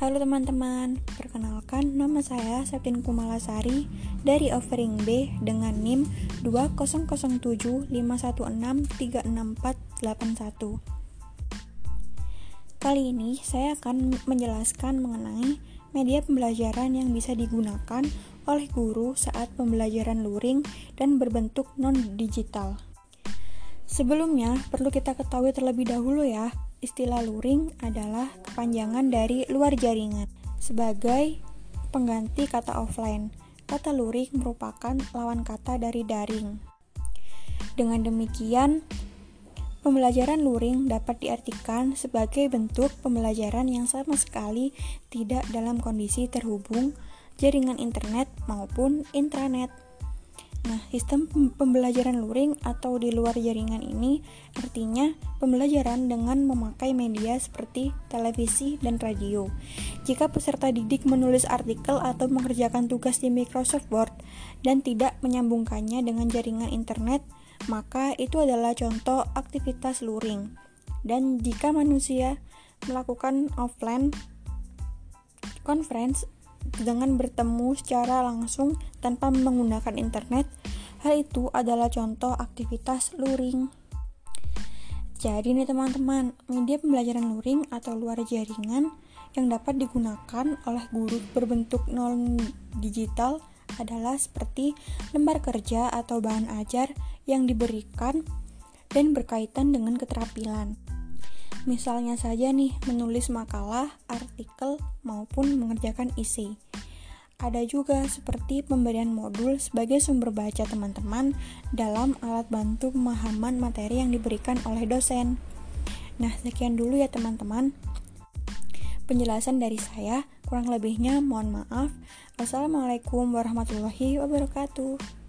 Halo teman-teman, perkenalkan nama saya Septin Kumalasari dari Offering B dengan NIM 20075163481. Kali ini saya akan menjelaskan mengenai media pembelajaran yang bisa digunakan oleh guru saat pembelajaran luring dan berbentuk non-digital. Sebelumnya, perlu kita ketahui terlebih dahulu ya, istilah luring adalah kepanjangan dari luar jaringan. Sebagai pengganti kata offline, kata luring merupakan lawan kata dari daring. Dengan demikian, pembelajaran luring dapat diartikan sebagai bentuk pembelajaran yang sama sekali tidak dalam kondisi terhubung jaringan internet maupun intranet. Nah, sistem pembelajaran luring atau di luar jaringan ini artinya pembelajaran dengan memakai media seperti televisi dan radio. Jika peserta didik menulis artikel atau mengerjakan tugas di Microsoft Word dan tidak menyambungkannya dengan jaringan internet, maka itu adalah contoh aktivitas luring. Dan jika manusia melakukan offline conference dengan bertemu secara langsung tanpa menggunakan internet, hal itu adalah contoh aktivitas luring. Jadi nih teman-teman, media pembelajaran luring atau luar jaringan yang dapat digunakan oleh guru berbentuk non digital adalah seperti lembar kerja atau bahan ajar yang diberikan dan berkaitan dengan keterampilan. Misalnya saja nih, menulis makalah, artikel, maupun mengerjakan isi. Ada juga seperti pemberian modul sebagai sumber baca teman-teman dalam alat bantu pemahaman materi yang diberikan oleh dosen. Nah, sekian dulu ya teman-teman. Penjelasan dari saya, kurang lebihnya mohon maaf. Wassalamualaikum warahmatullahi wabarakatuh.